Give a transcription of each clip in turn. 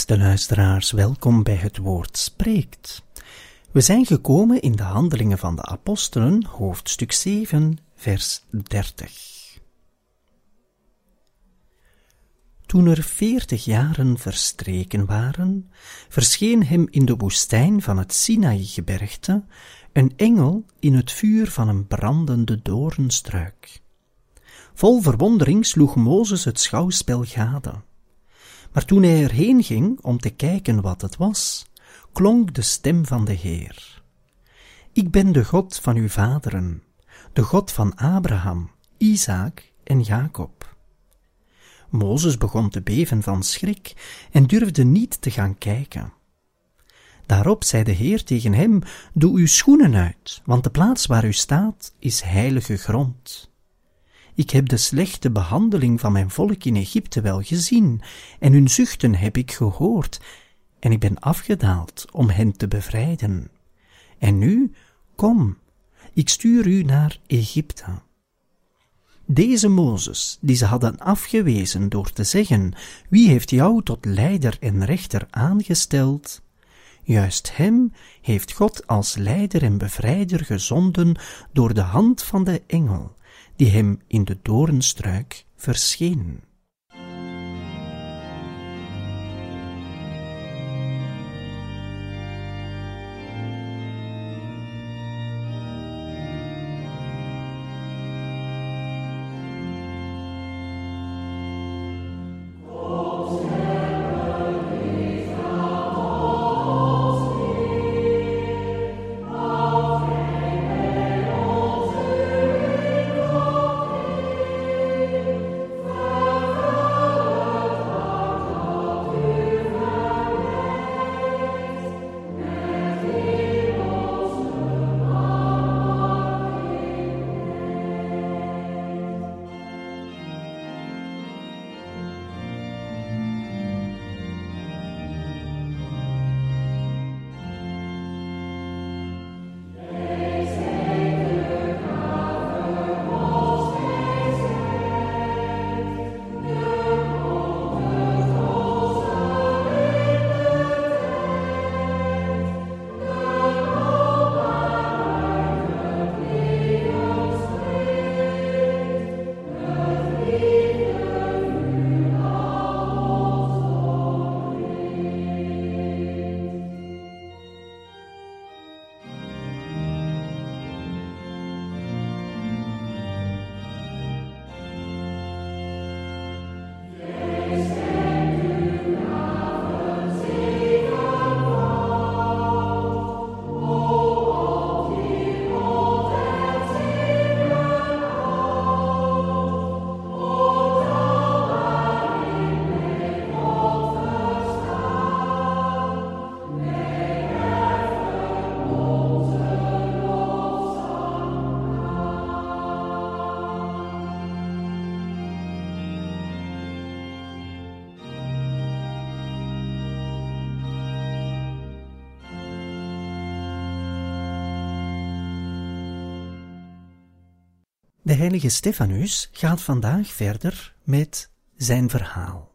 Beste luisteraars, welkom bij het woord spreekt. We zijn gekomen in de Handelingen van de Apostelen, hoofdstuk 7, vers 30. Toen er veertig jaren verstreken waren, verscheen hem in de woestijn van het Sinaï-gebergte een engel in het vuur van een brandende doornstruik. Vol verwondering sloeg Mozes het schouwspel gade. Maar toen hij erheen ging om te kijken wat het was, klonk de stem van de Heer. Ik ben de God van uw vaderen, de God van Abraham, Isaak en Jacob. Mozes begon te beven van schrik en durfde niet te gaan kijken. Daarop zei de Heer tegen hem: Doe uw schoenen uit, want de plaats waar u staat is heilige grond. Ik heb de slechte behandeling van mijn volk in Egypte wel gezien, en hun zuchten heb ik gehoord, en ik ben afgedaald om hen te bevrijden. En nu, kom, ik stuur u naar Egypte. Deze Mozes, die ze hadden afgewezen door te zeggen, wie heeft jou tot leider en rechter aangesteld? Juist hem heeft God als leider en bevrijder gezonden door de hand van de engel, die hem in de doornstruik verscheen. De heilige Stefanus gaat vandaag verder met zijn verhaal.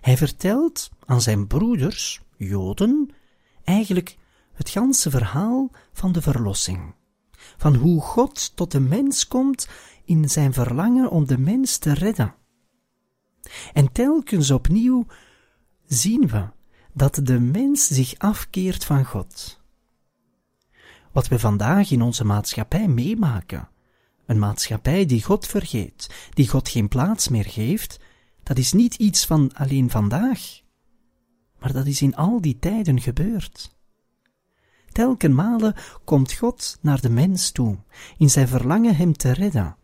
Hij vertelt aan zijn broeders, Joden, eigenlijk het ganse verhaal van de verlossing. Van hoe God tot de mens komt in zijn verlangen om de mens te redden. En telkens opnieuw zien we dat de mens zich afkeert van God. Wat we vandaag in onze maatschappij meemaken, een maatschappij die God vergeet, die God geen plaats meer geeft, dat is niet iets van alleen vandaag, maar dat is in al die tijden gebeurd. Telkenmale komt God naar de mens toe, in zijn verlangen hem te redden,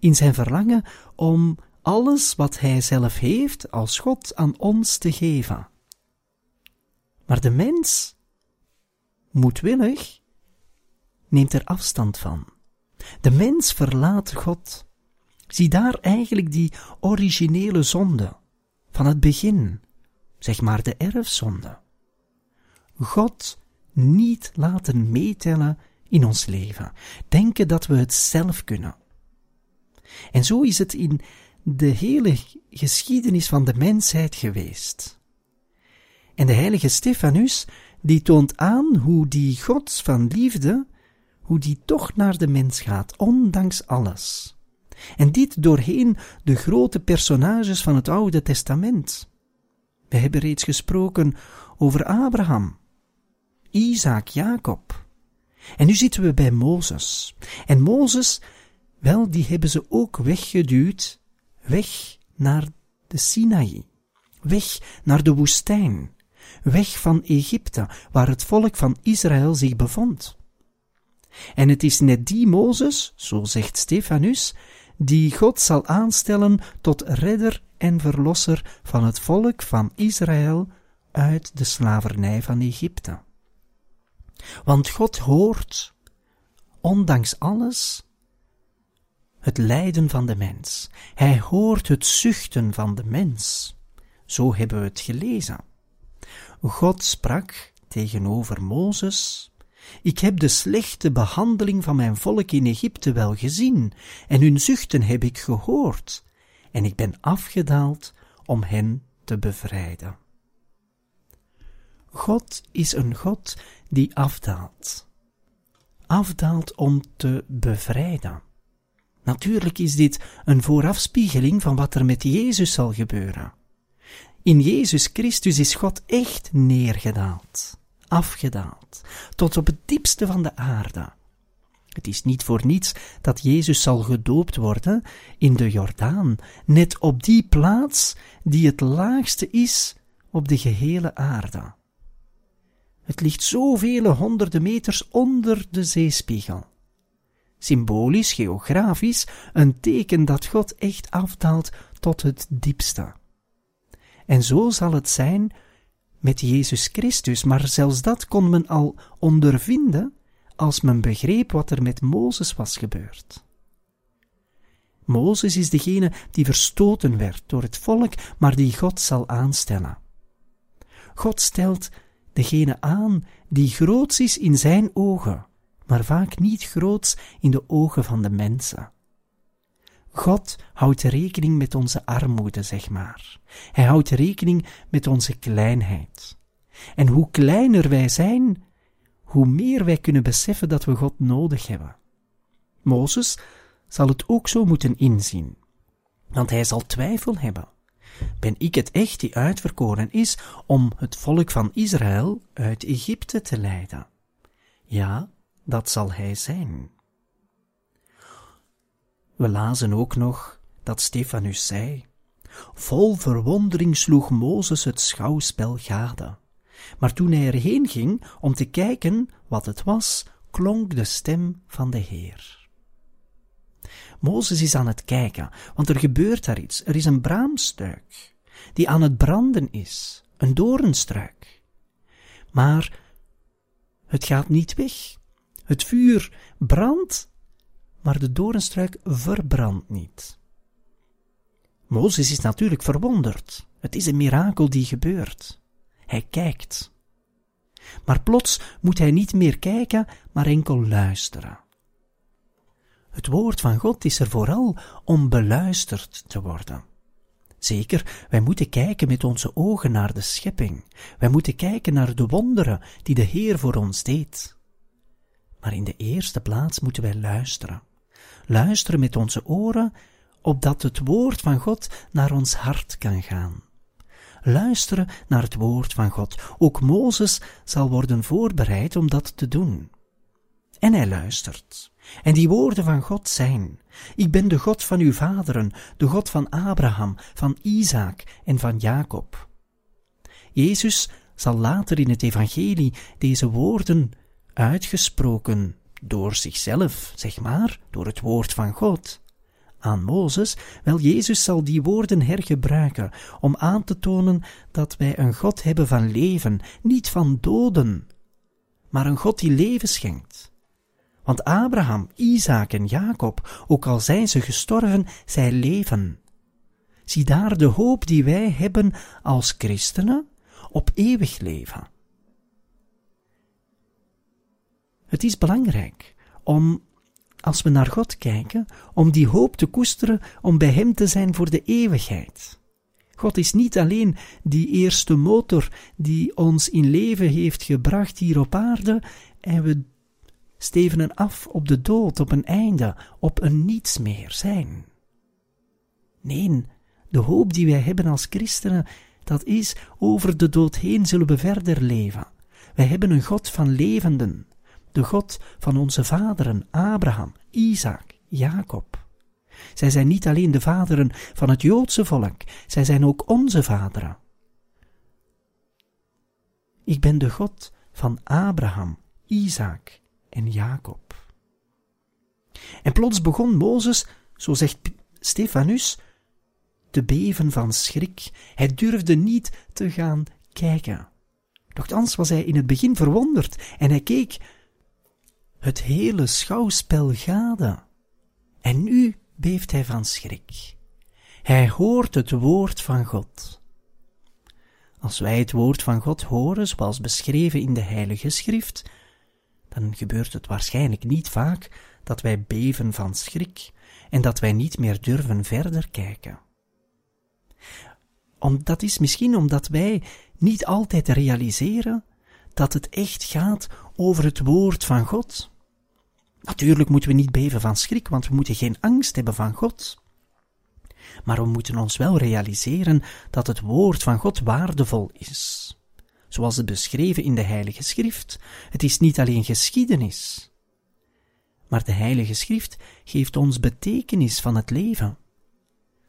in zijn verlangen om alles wat Hij zelf heeft als God aan ons te geven. Maar de mens, moedwillig, neemt er afstand van. De mens verlaat God. Zie daar eigenlijk die originele zonde van het begin, zeg maar de erfzonde. God niet laten meetellen in ons leven, denken dat we het zelf kunnen. En zo is het in de hele geschiedenis van de mensheid geweest. En de heilige Stefanus, die toont aan hoe die God van liefde, hoe die toch naar de mens gaat, ondanks alles. En dit doorheen de grote personages van het Oude Testament. We hebben reeds gesproken over Abraham, Isaac, Jacob. En nu zitten we bij Mozes. En Mozes, wel, die hebben ze ook weggeduwd, weg naar de Sinaï, weg naar de woestijn, weg van Egypte, waar het volk van Israël zich bevond. En het is net die Mozes, zo zegt Stefanus, die God zal aanstellen tot redder en verlosser van het volk van Israël uit de slavernij van Egypte. Want God hoort, ondanks alles, het lijden van de mens. Hij hoort het zuchten van de mens. Zo hebben we het gelezen. God sprak tegenover Mozes, ik heb de slechte behandeling van mijn volk in Egypte wel gezien, en hun zuchten heb ik gehoord, en ik ben afgedaald om hen te bevrijden. God is een God die afdaalt. Afdaalt om te bevrijden. Natuurlijk is dit een voorafspiegeling van wat er met Jezus zal gebeuren. In Jezus Christus is God echt neergedaald, afgedaald, tot op het diepste van de aarde. Het is niet voor niets dat Jezus zal gedoopt worden in de Jordaan, net op die plaats die het laagste is op de gehele aarde. Het ligt zoveel honderden meters onder de zeespiegel. Symbolisch, geografisch, een teken dat God echt afdaalt tot het diepste. En zo zal het zijn met Jezus Christus, maar zelfs dat kon men al ondervinden als men begreep wat er met Mozes was gebeurd. Mozes is degene die verstoten werd door het volk, maar die God zal aanstellen. God stelt degene aan die groots is in zijn ogen, maar vaak niet groots in de ogen van de mensen. God houdt rekening met onze armoede, zeg maar. Hij houdt rekening met onze kleinheid. En hoe kleiner wij zijn, hoe meer wij kunnen beseffen dat we God nodig hebben. Mozes zal het ook zo moeten inzien, want hij zal twijfel hebben. Ben ik het echt die uitverkoren is om het volk van Israël uit Egypte te leiden? Ja, dat zal hij zijn. We lazen ook nog dat Stefanus zei: Vol verwondering sloeg Mozes het schouwspel gade. Maar toen hij erheen ging om te kijken wat het was, klonk de stem van de Heer. Mozes is aan het kijken, want er gebeurt daar iets. Er is een braamstruik die aan het branden is, een doornstruik. Maar het gaat niet weg. Het vuur brandt, maar de doornstruik verbrandt niet. Mozes is natuurlijk verwonderd. Het is een mirakel die gebeurt. Hij kijkt. Maar plots moet hij niet meer kijken, maar enkel luisteren. Het woord van God is er vooral om beluisterd te worden. Zeker, wij moeten kijken met onze ogen naar de schepping. Wij moeten kijken naar de wonderen die de Heer voor ons deed. Maar in de eerste plaats moeten wij luisteren. Luisteren met onze oren, opdat het woord van God naar ons hart kan gaan. Luisteren naar het woord van God. Ook Mozes zal worden voorbereid om dat te doen. En hij luistert. En die woorden van God zijn: Ik ben de God van uw vaderen, de God van Abraham, van Isaac en van Jacob. Jezus zal later in het evangelie deze woorden uitgesproken door zichzelf, zeg maar, door het woord van God, aan Mozes, wel Jezus zal die woorden hergebruiken om aan te tonen dat wij een God hebben van leven, niet van doden, maar een God die leven schenkt. Want Abraham, Isaac en Jacob, ook al zijn ze gestorven, zij leven. Zie daar de hoop die wij hebben als christenen op eeuwig leven. Het is belangrijk om, als we naar God kijken, om die hoop te koesteren om bij Hem te zijn voor de eeuwigheid. God is niet alleen die eerste motor die ons in leven heeft gebracht hier op aarde en we stevenen af op de dood, op een einde, op een niets meer zijn. Nee, de hoop die wij hebben als christenen, dat is over de dood heen zullen we verder leven. Wij hebben een God van levenden, de God van onze vaderen Abraham, Isaac, Jacob. Zij zijn niet alleen de vaderen van het Joodse volk, zij zijn ook onze vaderen. Ik ben de God van Abraham, Isaac en Jacob. En plots begon Mozes, zo zegt Stefanus, te beven van schrik. Hij durfde niet te gaan kijken. Nochtans was hij in het begin verwonderd en hij keek het hele schouwspel gade. En nu beeft hij van schrik. Hij hoort het woord van God. Als wij het woord van God horen, zoals beschreven in de Heilige Schrift, dan gebeurt het waarschijnlijk niet vaak dat wij beven van schrik en dat wij niet meer durven verder kijken. Om, dat is misschien omdat wij niet altijd realiseren dat het echt gaat over het woord van God. Natuurlijk moeten we niet beven van schrik, want we moeten geen angst hebben van God. Maar we moeten ons wel realiseren dat het woord van God waardevol is. Zoals het beschreven in de Heilige Schrift. Het is niet alleen geschiedenis. Maar de Heilige Schrift geeft ons betekenis van het leven.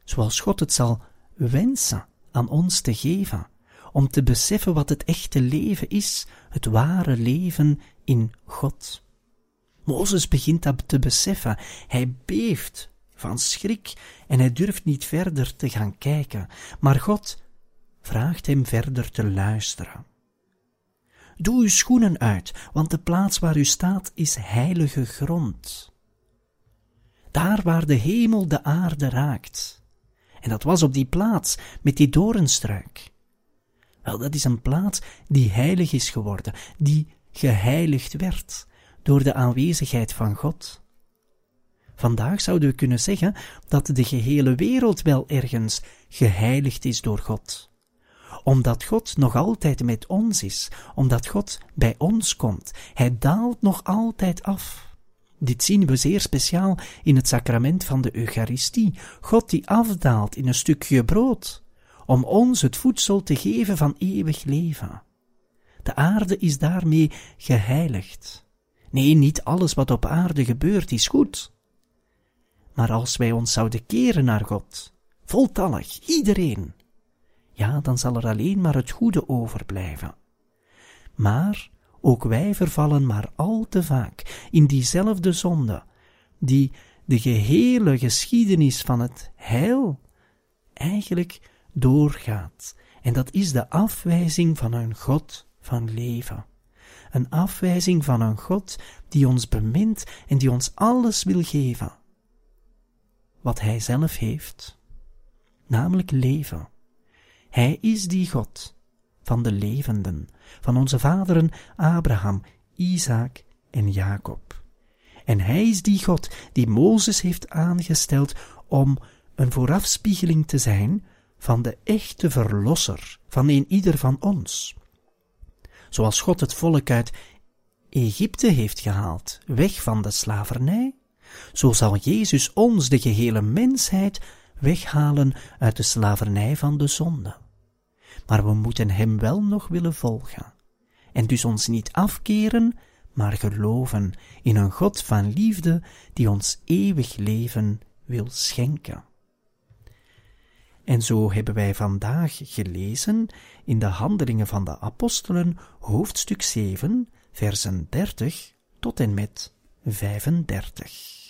Zoals God het zal wensen aan ons te geven, om te beseffen wat het echte leven is, het ware leven in God. Mozes begint dat te beseffen. Hij beeft van schrik en hij durft niet verder te gaan kijken, maar God vraagt hem verder te luisteren. Doe uw schoenen uit, want de plaats waar u staat is heilige grond. Daar waar de hemel de aarde raakt. En dat was op die plaats met die dorenstruik. Wel, dat is een plaats die heilig is geworden, die geheiligd werd door de aanwezigheid van God. Vandaag zouden we kunnen zeggen dat de gehele wereld wel ergens geheiligd is door God. Omdat God nog altijd met ons is, omdat God bij ons komt, Hij daalt nog altijd af. Dit zien we zeer speciaal in het sacrament van de Eucharistie, God die afdaalt in een stukje brood, om ons het voedsel te geven van eeuwig leven. De aarde is daarmee geheiligd. Nee, niet alles wat op aarde gebeurt is goed. Maar als wij ons zouden keren naar God, voltallig, iedereen, ja, dan zal er alleen maar het goede overblijven. Maar ook wij vervallen maar al te vaak in diezelfde zonde, die de gehele geschiedenis van het heil eigenlijk doorgaat. En dat is de afwijzing van een God van leven een afwijzing van een God die ons bemint en die ons alles wil geven. Wat Hij zelf heeft, namelijk leven. Hij is die God van de levenden, van onze vaderen Abraham, Isaac en Jacob. En Hij is die God die Mozes heeft aangesteld om een voorafspiegeling te zijn van de echte Verlosser van een ieder van ons zoals God het volk uit Egypte heeft gehaald, weg van de slavernij, zo zal Jezus ons, de gehele mensheid, weghalen uit de slavernij van de zonde. Maar we moeten Hem wel nog willen volgen, en dus ons niet afkeren, maar geloven in een God van liefde die ons eeuwig leven wil schenken. En zo hebben wij vandaag gelezen in de Handelingen van de Apostelen, hoofdstuk 7, versen 30 tot en met 35.